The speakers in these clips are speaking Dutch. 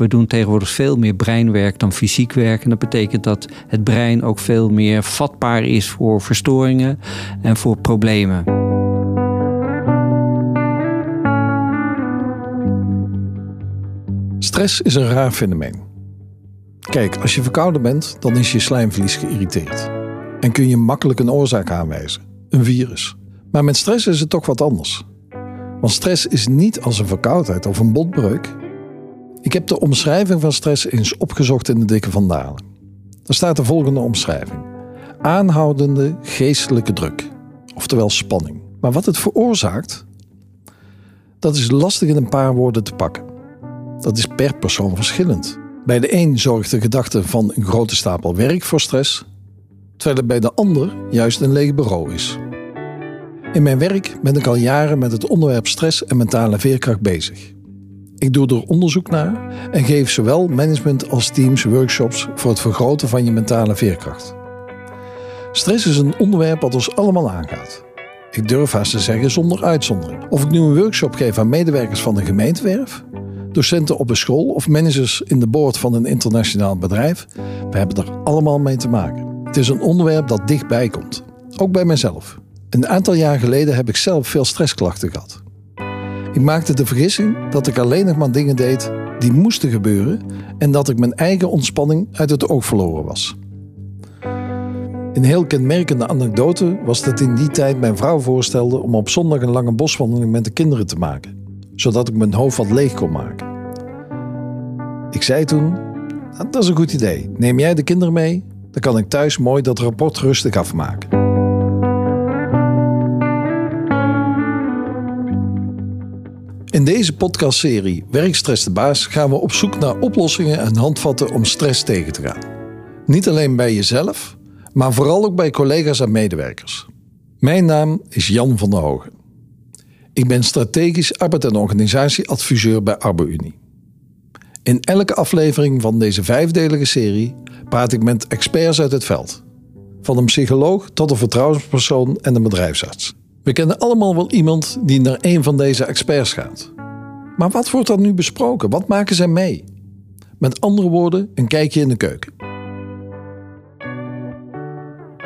We doen tegenwoordig veel meer breinwerk dan fysiek werk. En dat betekent dat het brein ook veel meer vatbaar is voor verstoringen en voor problemen. Stress is een raar fenomeen. Kijk, als je verkouden bent, dan is je slijmvlies geïrriteerd. En kun je makkelijk een oorzaak aanwijzen, een virus. Maar met stress is het toch wat anders. Want stress is niet als een verkoudheid of een botbreuk. Ik heb de omschrijving van stress eens opgezocht in de Dikke van Dalen. Daar staat de volgende omschrijving: aanhoudende geestelijke druk, oftewel spanning. Maar wat het veroorzaakt, dat is lastig in een paar woorden te pakken. Dat is per persoon verschillend. Bij de een zorgt de gedachte van een grote stapel werk voor stress, terwijl het bij de ander juist een leeg bureau is. In mijn werk ben ik al jaren met het onderwerp stress en mentale veerkracht bezig. Ik doe er onderzoek naar en geef zowel management als teams workshops voor het vergroten van je mentale veerkracht. Stress is een onderwerp dat ons allemaal aangaat. Ik durf haast te zeggen zonder uitzondering. Of ik nu een workshop geef aan medewerkers van een gemeentewerf, docenten op een school of managers in de board van een internationaal bedrijf, we hebben er allemaal mee te maken. Het is een onderwerp dat dichtbij komt, ook bij mezelf. Een aantal jaar geleden heb ik zelf veel stressklachten gehad. Ik maakte de vergissing dat ik alleen nog maar dingen deed die moesten gebeuren en dat ik mijn eigen ontspanning uit het oog verloren was. Een heel kenmerkende anekdote was dat in die tijd mijn vrouw voorstelde om op zondag een lange boswandeling met de kinderen te maken, zodat ik mijn hoofd wat leeg kon maken. Ik zei toen: Dat is een goed idee. Neem jij de kinderen mee? Dan kan ik thuis mooi dat rapport rustig afmaken. In deze podcastserie Werkstress de Baas gaan we op zoek naar oplossingen en handvatten om stress tegen te gaan. Niet alleen bij jezelf, maar vooral ook bij collega's en medewerkers. Mijn naam is Jan van der Hogen. Ik ben strategisch arbeid- en organisatieadviseur bij ArboUnie. In elke aflevering van deze vijfdelige serie praat ik met experts uit het veld. Van een psycholoog tot een vertrouwenspersoon en een bedrijfsarts. We kennen allemaal wel iemand die naar een van deze experts gaat. Maar wat wordt er nu besproken? Wat maken zij mee? Met andere woorden, een kijkje in de keuken.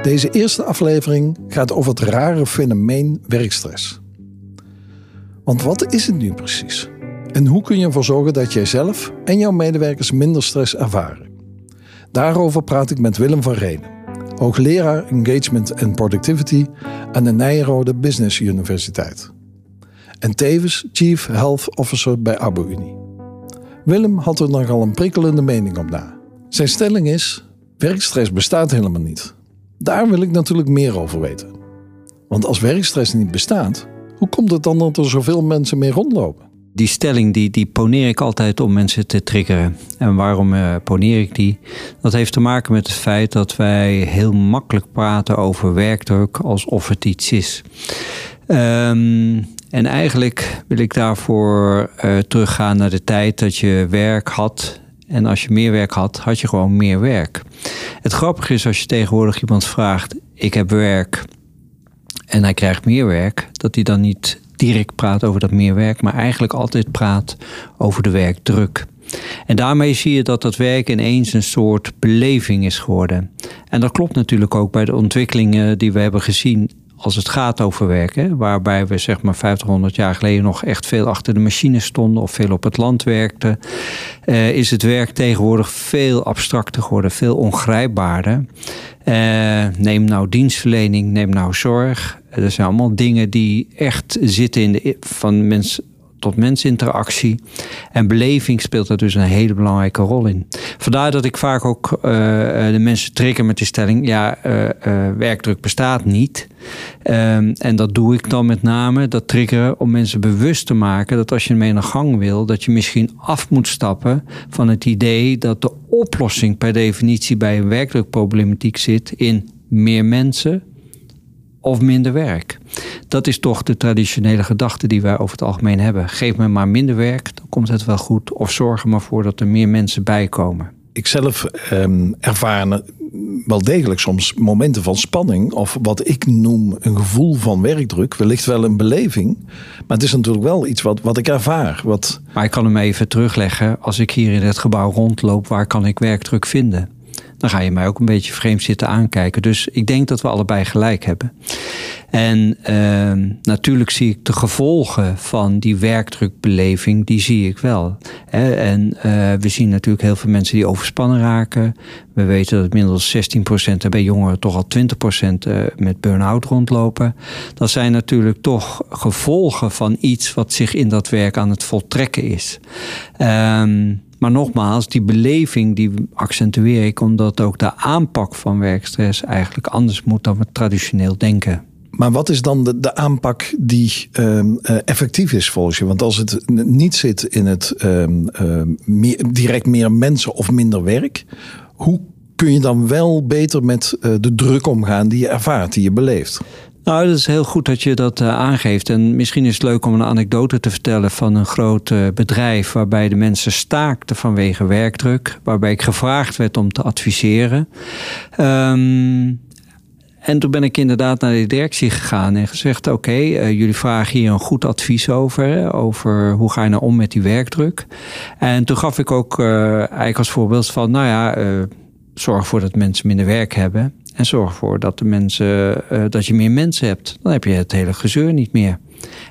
Deze eerste aflevering gaat over het rare fenomeen werkstress. Want wat is het nu precies? En hoe kun je ervoor zorgen dat jij zelf en jouw medewerkers minder stress ervaren? Daarover praat ik met Willem van Renen hoogleraar Engagement and Productivity aan de Nijrode Business Universiteit. En tevens Chief Health Officer bij AboUnie. Willem had er nogal een prikkelende mening op na. Zijn stelling is: werkstress bestaat helemaal niet. Daar wil ik natuurlijk meer over weten. Want als werkstress niet bestaat, hoe komt het dan dat er zoveel mensen mee rondlopen? Die stelling die, die poneer ik altijd om mensen te triggeren. En waarom uh, poneer ik die? Dat heeft te maken met het feit dat wij heel makkelijk praten over werkdruk alsof het iets is. Um, en eigenlijk wil ik daarvoor uh, teruggaan naar de tijd dat je werk had. En als je meer werk had, had je gewoon meer werk. Het grappige is als je tegenwoordig iemand vraagt: Ik heb werk en hij krijgt meer werk, dat hij dan niet direct praat over dat meer werk, maar eigenlijk altijd praat over de werkdruk. En daarmee zie je dat dat werk ineens een soort beleving is geworden. En dat klopt natuurlijk ook bij de ontwikkelingen die we hebben gezien als het gaat over werken, waarbij we zeg maar 500 jaar geleden nog echt veel achter de machine stonden of veel op het land werkten, uh, is het werk tegenwoordig veel abstracter geworden, veel ongrijpbaarder. Uh, neem nou dienstverlening, neem nou zorg. Dat zijn allemaal dingen die echt zitten in de van mens tot mensinteractie. En beleving speelt daar dus een hele belangrijke rol in. Vandaar dat ik vaak ook uh, de mensen trigger met die stelling: ja, uh, werkdruk bestaat niet. Um, en dat doe ik dan met name, dat triggeren om mensen bewust te maken dat als je mee de gang wil, dat je misschien af moet stappen van het idee dat de oplossing per definitie bij een werkdrukproblematiek zit in meer mensen of minder werk. Dat is toch de traditionele gedachte die wij over het algemeen hebben. Geef me maar minder werk, dan komt het wel goed. Of zorg er maar voor dat er meer mensen bij komen. Ik zelf um, ervaar wel degelijk soms momenten van spanning. Of wat ik noem een gevoel van werkdruk. Wellicht wel een beleving. Maar het is natuurlijk wel iets wat, wat ik ervaar. Wat... Maar ik kan hem even terugleggen. Als ik hier in het gebouw rondloop, waar kan ik werkdruk vinden? Dan ga je mij ook een beetje vreemd zitten aankijken. Dus ik denk dat we allebei gelijk hebben. En uh, natuurlijk zie ik de gevolgen van die werkdrukbeleving, die zie ik wel. En uh, we zien natuurlijk heel veel mensen die overspannen raken. We weten dat inmiddels 16% en bij jongeren toch al 20% uh, met burn-out rondlopen. Dat zijn natuurlijk toch gevolgen van iets wat zich in dat werk aan het voltrekken is. Um, maar nogmaals, die beleving die accentueer ik omdat ook de aanpak van werkstress eigenlijk anders moet dan we traditioneel denken. Maar wat is dan de, de aanpak die um, uh, effectief is volgens je? Want als het niet zit in het uh, meer, direct meer mensen of minder werk, hoe kun je dan wel beter met uh, de druk omgaan die je ervaart, die je beleeft? Nou, dat is heel goed dat je dat uh, aangeeft. En misschien is het leuk om een anekdote te vertellen van een groot uh, bedrijf waarbij de mensen staakten vanwege werkdruk, waarbij ik gevraagd werd om te adviseren. Um, en toen ben ik inderdaad naar de directie gegaan en gezegd: Oké, uh, jullie vragen hier een goed advies over. Over hoe ga je nou om met die werkdruk. En toen gaf ik ook eigenlijk als voorbeeld van: Nou ja, zorg ervoor dat mensen minder werk hebben. En zorg ervoor dat, de mensen, dat je meer mensen hebt. Dan heb je het hele gezeur niet meer.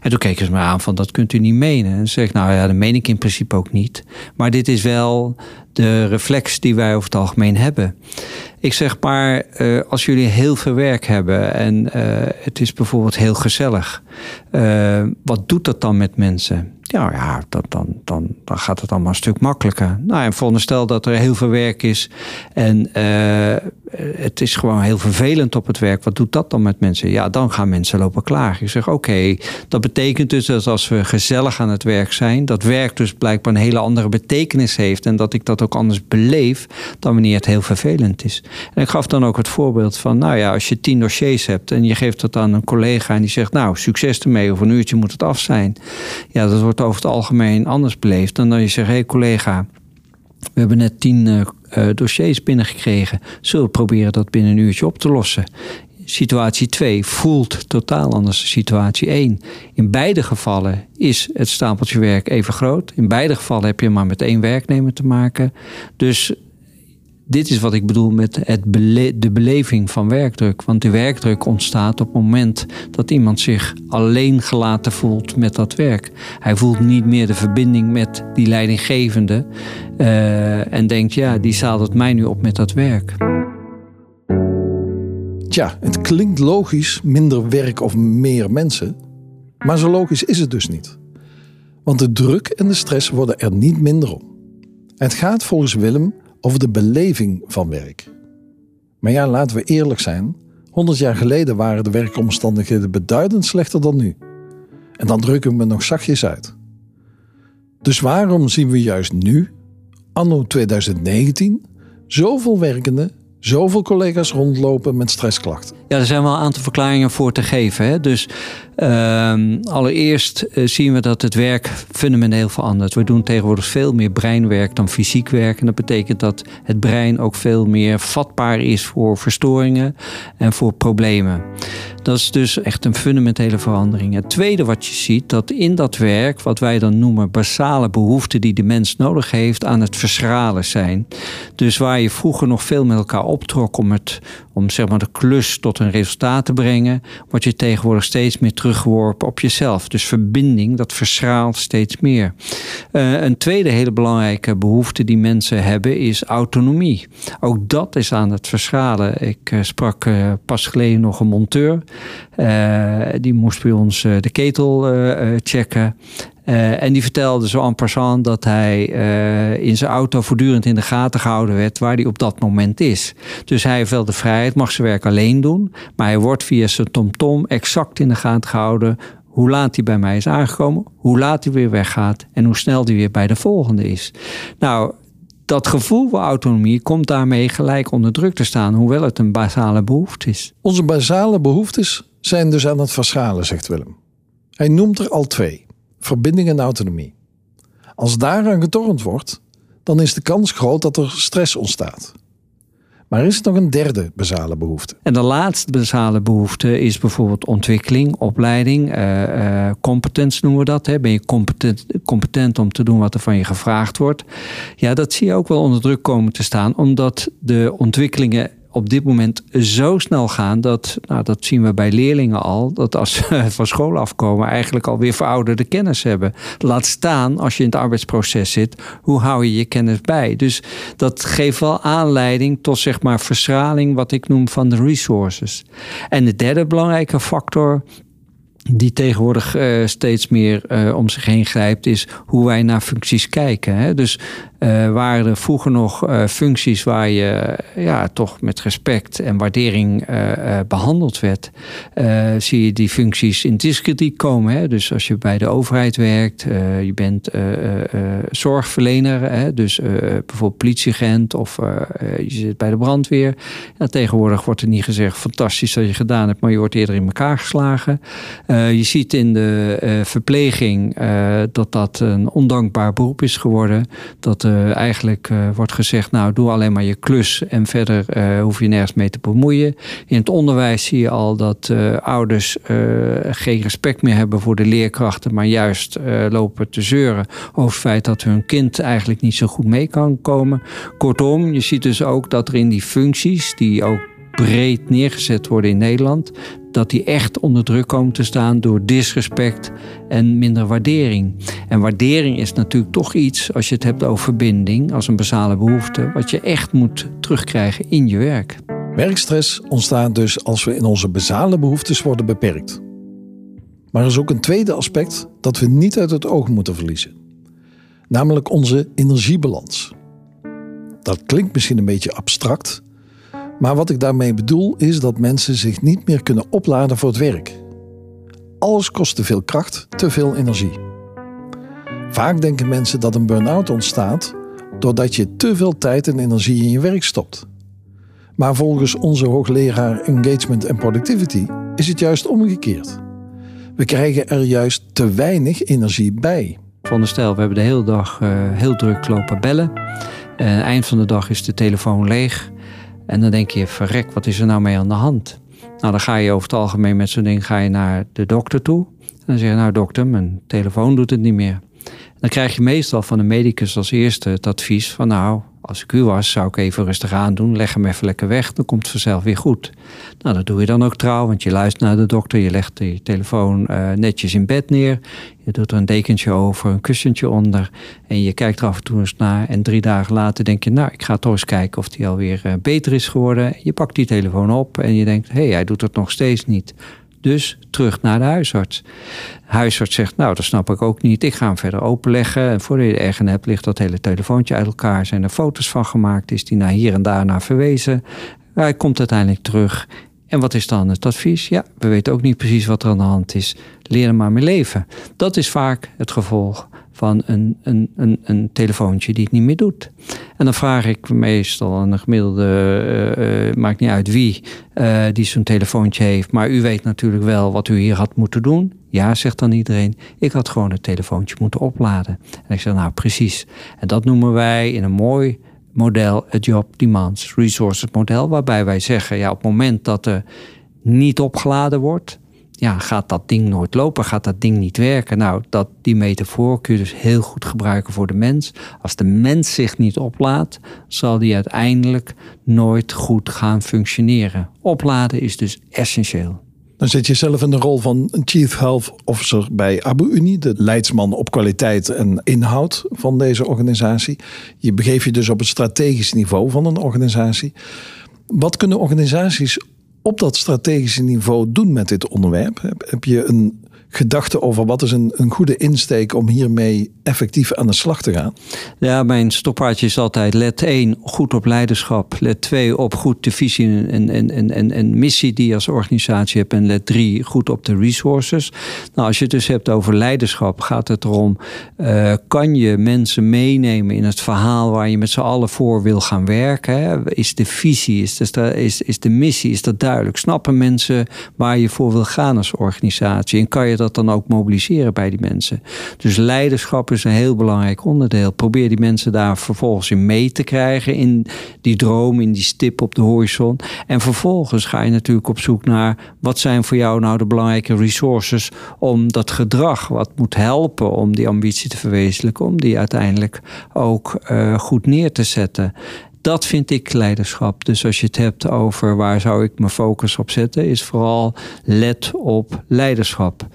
En toen keken ze me aan van dat kunt u niet menen. En zeg ik, nou ja, dat meen ik in principe ook niet. Maar dit is wel de reflex die wij over het algemeen hebben. Ik zeg maar, uh, als jullie heel veel werk hebben en uh, het is bijvoorbeeld heel gezellig. Wat doet dat dan met mensen? Ja, ja dat, dan, dan, dan gaat het allemaal een stuk makkelijker. Nou, en veronderstel dat er heel veel werk is en het is gewoon heel vervelend op het werk. Wat doet dat dan met mensen? Ja, dan gaan mensen lopen klagen. Ik zeg, oké, dat betekent dus dat als we gezellig aan het werk zijn, dat werk dus blijkbaar een hele andere betekenis heeft en dat ik dat ook anders beleef dan wanneer het heel vervelend is. En ik gaf dan ook het voorbeeld van, nou ja, als je tien dossiers hebt en je geeft dat aan een collega en die zegt, nou, succes ermee, over een uurtje moet het af zijn. Ja, dat wordt over het algemeen anders beleefd dan dat je zegt, hé hey, collega, we hebben net tien uh, dossiers binnengekregen. Zullen we proberen dat binnen een uurtje op te lossen? Situatie 2 voelt totaal anders dan situatie 1. In beide gevallen is het stapeltje werk even groot. In beide gevallen heb je maar met één werknemer te maken. Dus dit is wat ik bedoel met de beleving van werkdruk. Want de werkdruk ontstaat op het moment dat iemand zich alleen gelaten voelt met dat werk. Hij voelt niet meer de verbinding met die leidinggevende. Uh, en denkt, ja, die zadelt mij nu op met dat werk. Tja, het klinkt logisch, minder werk of meer mensen. Maar zo logisch is het dus niet. Want de druk en de stress worden er niet minder om. Het gaat volgens Willem over de beleving van werk. Maar ja, laten we eerlijk zijn. 100 jaar geleden waren de werkomstandigheden beduidend slechter dan nu. En dan drukken we nog zachtjes uit. Dus waarom zien we juist nu, anno 2019, zoveel werkenden zoveel collega's rondlopen met stressklachten? Ja, er zijn wel een aantal verklaringen voor te geven. Hè? Dus uh, allereerst uh, zien we dat het werk fundamenteel verandert. We doen tegenwoordig veel meer breinwerk dan fysiek werk. En dat betekent dat het brein ook veel meer vatbaar is voor verstoringen en voor problemen. Dat is dus echt een fundamentele verandering. Het tweede wat je ziet, dat in dat werk, wat wij dan noemen basale behoeften die de mens nodig heeft, aan het verschralen zijn. Dus waar je vroeger nog veel met elkaar optrok om, het, om zeg maar de klus tot een resultaat te brengen, word je tegenwoordig steeds meer teruggeworpen op jezelf. Dus verbinding, dat verschraalt steeds meer. Uh, een tweede hele belangrijke behoefte die mensen hebben is autonomie. Ook dat is aan het verschralen. Ik uh, sprak uh, pas geleden nog een monteur. die moest bij ons de ketel checken. Uh, en die vertelde zo en passant dat hij uh, in zijn auto voortdurend in de gaten gehouden werd waar hij op dat moment is. Dus hij heeft wel de vrijheid, mag zijn werk alleen doen, maar hij wordt via zijn TomTom exact in de gaten gehouden hoe laat hij bij mij is aangekomen, hoe laat hij weer weggaat en hoe snel hij weer bij de volgende is. Nou, dat gevoel van autonomie komt daarmee gelijk onder druk te staan, hoewel het een basale behoefte is. Onze basale behoeftes zijn dus aan het verschalen, zegt Willem. Hij noemt er al twee verbinding en autonomie. Als daaraan getornd wordt, dan is de kans groot dat er stress ontstaat. Maar is er nog een derde basale behoefte? En de laatste basale behoefte is bijvoorbeeld ontwikkeling, opleiding, uh, competence noemen we dat. Hè? Ben je competent, competent om te doen wat er van je gevraagd wordt? Ja, dat zie je ook wel onder druk komen te staan, omdat de ontwikkelingen op dit moment zo snel gaan dat, nou, dat zien we bij leerlingen al, dat als ze van school afkomen, eigenlijk alweer verouderde kennis hebben. Laat staan als je in het arbeidsproces zit, hoe hou je je kennis bij? Dus dat geeft wel aanleiding tot zeg maar verstraling, wat ik noem van de resources. En de derde belangrijke factor die tegenwoordig uh, steeds meer uh, om zich heen grijpt, is hoe wij naar functies kijken. Hè? Dus uh, waren er vroeger nog uh, functies waar je ja, toch met respect en waardering uh, behandeld werd. zie je die functies in discrediet komen. Hè? Dus als je bij de overheid werkt, je bent zorgverlener, hè? dus bijvoorbeeld politieagent of je zit bij de brandweer. Ja, tegenwoordig wordt er niet gezegd fantastisch dat je gedaan hebt, maar je wordt eerder in elkaar geslagen. je ziet in de verpleging dat dat een ondankbaar beroep is geworden. Dat uh, eigenlijk uh, wordt gezegd, nou doe alleen maar je klus en verder uh, hoef je nergens mee te bemoeien. In het onderwijs zie je al dat ouders geen respect meer hebben voor de leerkrachten, maar juist lopen te zeuren over het feit dat hun kind eigenlijk niet zo goed mee kan komen. Kortom, je ziet dus ook dat er in die functies, die ook breed neergezet worden in Nederland, dat die echt onder druk komen te staan door disrespect en minder waardering. En waardering is natuurlijk toch iets, als je het hebt over verbinding, als een basale behoefte, wat je echt moet terugkrijgen in je werk. Werkstress ontstaat dus als we in onze basale behoeftes worden beperkt. Maar er is ook een tweede aspect dat we niet uit het oog moeten verliezen, namelijk onze energiebalans. Dat klinkt misschien een beetje abstract, maar wat ik daarmee bedoel is dat mensen zich niet meer kunnen opladen voor het werk. Alles kost te veel kracht, te veel energie. Vaak denken mensen dat een burn-out ontstaat doordat je te veel tijd en energie in je werk stopt. Maar volgens onze hoogleraar Engagement and Productivity is het juist omgekeerd. We krijgen er juist te weinig energie bij. Veronderstel, we hebben de hele dag uh, heel druk lopen bellen. Uh, eind van de dag is de telefoon leeg. En dan denk je, verrek, wat is er nou mee aan de hand? Nou, dan ga je over het algemeen met zo'n ding ga je naar de dokter toe. En dan zeg je, nou dokter, mijn telefoon doet het niet meer. Dan krijg je meestal van de medicus als eerste het advies van nou, als ik u was, zou ik even rustig aandoen, leg hem even lekker weg, dan komt het vanzelf weer goed. Nou, dat doe je dan ook trouw, want je luistert naar de dokter, je legt je telefoon uh, netjes in bed neer, je doet er een dekentje over, een kussentje onder en je kijkt er af en toe eens naar. En drie dagen later denk je, nou, ik ga toch eens kijken of die alweer uh, beter is geworden. Je pakt die telefoon op en je denkt, hé, hey, hij doet het nog steeds niet. Dus terug naar de huisarts. De huisarts zegt, nou, dat snap ik ook niet. Ik ga hem verder openleggen. En voordat je het ergens hebt, ligt dat hele telefoontje uit elkaar. Zijn er foto's van gemaakt? Is die naar hier en daar naar verwezen? Hij komt uiteindelijk terug. En wat is dan het advies? Ja, we weten ook niet precies wat er aan de hand is. Leer er maar mee leven. Dat is vaak het gevolg van een, een, een, een telefoontje die het niet meer doet. En dan vraag ik meestal een gemiddelde, uh, uh, maakt niet uit wie, uh, die zo'n telefoontje heeft. Maar u weet natuurlijk wel wat u hier had moeten doen. Ja, zegt dan iedereen. Ik had gewoon het telefoontje moeten opladen. En ik zeg, nou precies. En dat noemen wij in een mooi model het Job Demands Resources model. Waarbij wij zeggen, ja, op het moment dat er niet opgeladen wordt ja, gaat dat ding nooit lopen? Gaat dat ding niet werken? Nou, dat, die metafoor kun je dus heel goed gebruiken voor de mens. Als de mens zich niet oplaadt, zal die uiteindelijk nooit goed gaan functioneren. Opladen is dus essentieel. Dan zit je zelf in de rol van Chief Health Officer bij Abu Uni, de leidsman op kwaliteit en inhoud van deze organisatie. Je begeeft je dus op het strategisch niveau van een organisatie. Wat kunnen organisaties op dat strategische niveau doen met dit onderwerp? Heb je een gedachte over wat is een, een goede insteek om hiermee effectief aan de slag te gaan? Ja, mijn stoppaardje is altijd let 1 goed op leiderschap. Let 2 op goed de visie en, en, en, en, en missie die je als organisatie hebt. En let 3 goed op de resources. Nou, als je het dus hebt over leiderschap, gaat het erom: uh, kan je mensen meenemen in het verhaal waar je met z'n allen voor wil gaan werken? Is de visie, is de, is, is de missie, is dat duidelijk? Snappen mensen waar je voor wil gaan als organisatie? En kan je dat dat dan ook mobiliseren bij die mensen. Dus leiderschap is een heel belangrijk onderdeel. Probeer die mensen daar vervolgens in mee te krijgen, in die droom, in die stip op de horizon. En vervolgens ga je natuurlijk op zoek naar wat zijn voor jou nou de belangrijke resources om dat gedrag wat moet helpen om die ambitie te verwezenlijken, om die uiteindelijk ook uh, goed neer te zetten dat vind ik leiderschap. Dus als je het hebt over waar zou ik mijn focus op zetten, is vooral let op leiderschap.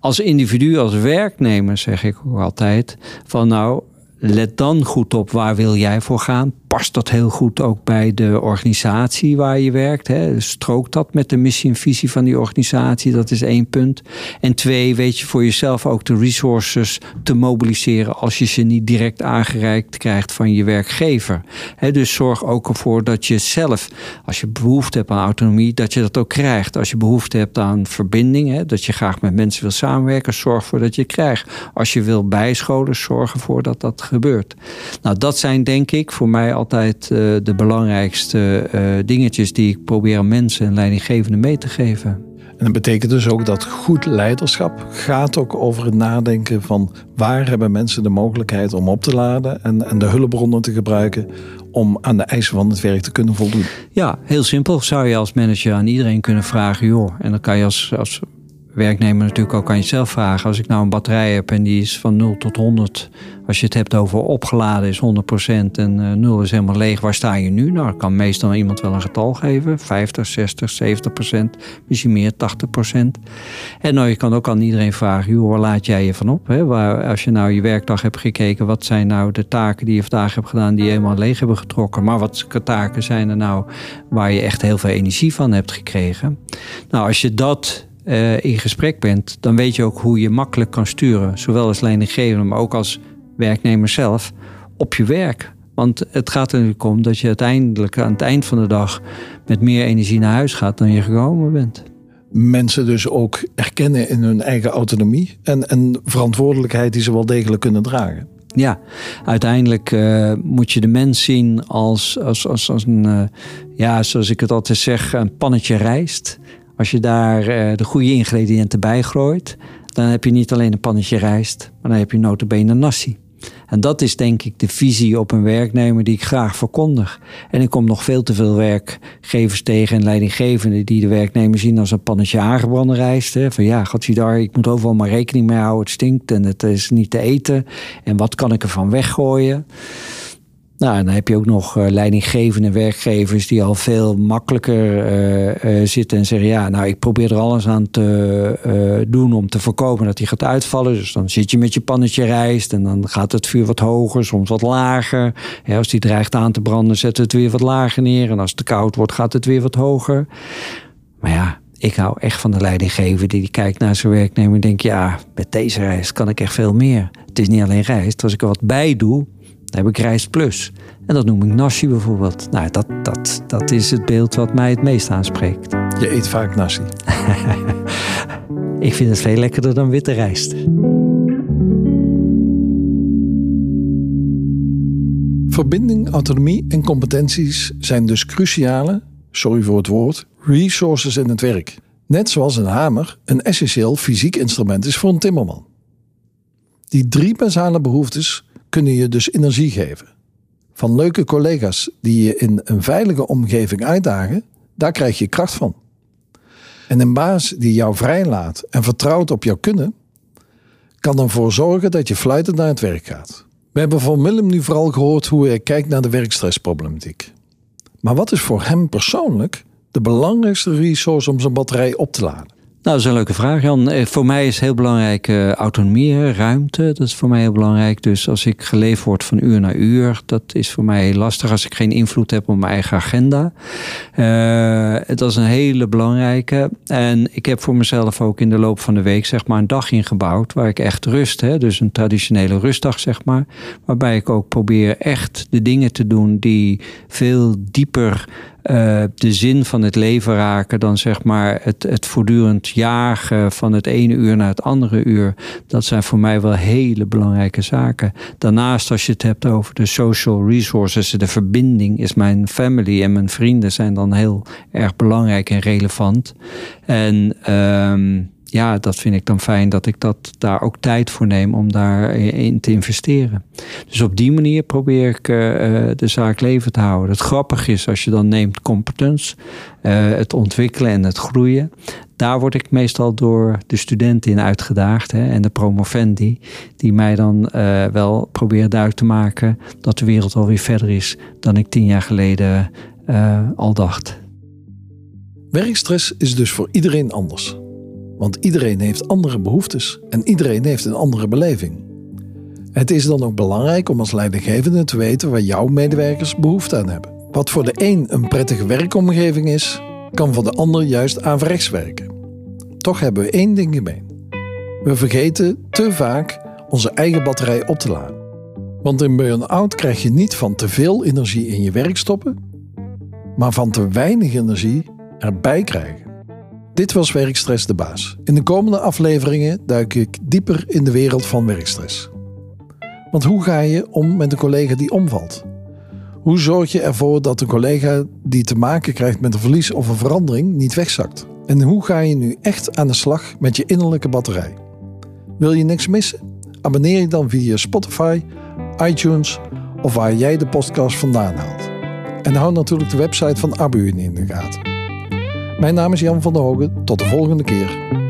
Als individu, als werknemer zeg ik ook altijd van nou, let dan goed op waar wil jij voor gaan. Past dat heel goed ook bij de organisatie waar je werkt? Hè? Strookt dat met de missie en visie van die organisatie? Dat is één punt. En twee, weet je voor jezelf ook de resources te mobiliseren als je ze niet direct aangereikt krijgt van je werkgever. dus zorg ook ervoor dat je zelf, als je behoefte hebt aan autonomie, dat je dat ook krijgt. Als je behoefte hebt aan verbinding, dat je graag met mensen wil samenwerken, zorg ervoor dat je het krijgt. Als je wil bijscholen, zorg ervoor dat dat gebeurt. Nou, dat zijn denk ik voor mij altijd uh, de belangrijkste uh, dingetjes die ik probeer aan mensen en leidinggevenden mee te geven. En dat betekent dus ook dat goed leiderschap gaat ook over het nadenken van waar hebben mensen de mogelijkheid om op te laden en, en de hulpbronnen te gebruiken om aan de eisen van het werk te kunnen voldoen. Ja, heel simpel zou je als manager aan iedereen kunnen vragen, joh. En dan kan je als, als werknemer natuurlijk ook aan jezelf vragen. Als ik nou een batterij heb en die is van 0 tot 100. Als je het hebt over opgeladen is 100% en uh, eh, 0 is helemaal leeg. Waar sta je nu? Nou, kan meestal iemand wel een getal geven. 50, 60, 70%, misschien meer 80%. En nou, je kan ook aan iedereen vragen, joh, waar laat jij je van op? Hè? Waar, als je nou je werkdag hebt gekeken, wat zijn nou de taken die je vandaag hebt gedaan die je helemaal leeg hebben getrokken? Maar wat taken zijn er nou waar je echt heel veel energie van hebt gekregen? Nou, als je dat uh, in gesprek bent, dan weet je ook hoe je makkelijk kan sturen, zowel als leidinggevende, maar ook als werknemer zelf, op je werk. Want het gaat er natuurlijk om dat je uiteindelijk aan het eind van de dag met meer energie naar huis gaat dan je gekomen bent. Mensen dus ook erkennen in hun eigen autonomie en, en verantwoordelijkheid die ze wel degelijk kunnen dragen. Ja, uiteindelijk uh, moet je de mens zien als, als, als, als een, uh, ja, zoals ik het altijd zeg, een pannetje rijst. Als je daar uh, de goede ingrediënten bij gooit, dan heb je niet alleen een pannetje rijst, maar dan heb je notabene nasi. En dat is denk ik de visie op een werknemer die ik graag verkondig. En ik kom nog veel te veel werkgevers tegen en leidinggevenden die de werknemer zien als een pannetje aangebrande rijst. Hè. Van ja, gaat daar, ik moet overal maar rekening mee houden, het stinkt en het is niet te eten. En wat kan ik ervan weggooien? Nou, dan heb je ook nog uh, leidinggevende werkgevers die al veel makkelijker uh, uh, zitten en zeggen: Ja, nou, ik probeer er alles aan te doen om te voorkomen dat die gaat uitvallen. Dus dan zit je met je pannetje rijst en dan gaat het vuur wat hoger, soms wat lager. Als die dreigt aan te branden, zet het weer wat lager neer. En als het te koud wordt, gaat het weer wat hoger. Maar ja, ik hou echt van de leidinggever die, die kijkt naar zijn werknemer en denkt: Ja, met deze rijst kan ik echt veel meer. Het is niet alleen rijst. Als ik er wat bij doe, dan heb ik Rijst Plus. En dat noem ik nasi bijvoorbeeld. Nou, dat, dat, dat is het beeld wat mij het meest aanspreekt. Je eet vaak nasi. ik vind het veel lekkerder dan witte rijst. Verbinding, autonomie en competenties zijn dus cruciale, sorry voor het woord, resources in het werk. Net zoals een hamer een essentieel fysiek instrument is voor een timmerman. Die drie basale behoeftes kunnen je dus energie geven. Van leuke collega's die je in een veilige omgeving uitdagen, daar krijg je kracht van. En een baas die jou vrijlaat en vertrouwt op jouw kunnen, kan ervoor zorgen dat je fluitend naar het werk gaat. We hebben van Willem nu vooral gehoord hoe hij kijkt naar de werkstressproblematiek. Maar wat is voor hem persoonlijk de belangrijkste resource om zijn batterij op te laden? Nou, dat is een leuke vraag, Jan. Eh, voor mij is heel belangrijk uh, autonomie, ruimte. Dat is voor mij heel belangrijk. Dus als ik geleefd word van uur naar uur, dat is voor mij heel lastig als ik geen invloed heb op mijn eigen agenda. Uh, dat is een hele belangrijke. En ik heb voor mezelf ook in de loop van de week zeg maar een dag ingebouwd waar ik echt rust, hè, dus een traditionele rustdag zeg maar, waarbij ik ook probeer echt de dingen te doen die veel dieper uh, de zin van het leven raken dan zeg maar het, het voortdurend jagen van het ene uur naar het andere uur. Dat zijn voor mij wel hele belangrijke zaken. Daarnaast, als je het hebt over de social resources, de verbinding, is mijn family en mijn vrienden zijn dan heel erg belangrijk en relevant. En um, ja, dat vind ik dan fijn dat ik dat, daar ook tijd voor neem om daarin te investeren. Dus op die manier probeer ik uh, de zaak leven te houden. Het grappige is, als je dan neemt competence, het ontwikkelen en het groeien. Daar word ik meestal door de studenten in uitgedaagd hè, en de promovendi, die mij dan wel proberen duidelijk te maken dat de wereld alweer verder is dan ik tien jaar geleden al dacht. Werkstress is dus voor iedereen anders. Want iedereen heeft andere behoeftes en iedereen heeft een andere beleving. Het is dan ook belangrijk om als leidinggevende te weten waar jouw medewerkers behoefte aan hebben. Wat voor de een een prettige werkomgeving is, kan voor de ander juist averechts werken. Toch hebben we één ding gemeen. We vergeten te vaak onze eigen batterij op te laden. Want in burn-out krijg je niet van te veel energie in je werk stoppen, maar van te weinig energie erbij krijgen. Dit was Werkstress de Baas. In de komende afleveringen duik ik dieper in de wereld van werkstress. Want hoe ga je om met een collega die omvalt? Hoe zorg je ervoor dat een collega die te maken krijgt met een verlies of een verandering niet wegzakt? En hoe ga je nu echt aan de slag met je innerlijke batterij? Wil je niks missen? Abonneer je dan via Spotify, iTunes of waar jij de podcast vandaan haalt. En hou natuurlijk de website van Abu in de gaten. Mijn naam is Jan van der Hogen. Tot de volgende keer.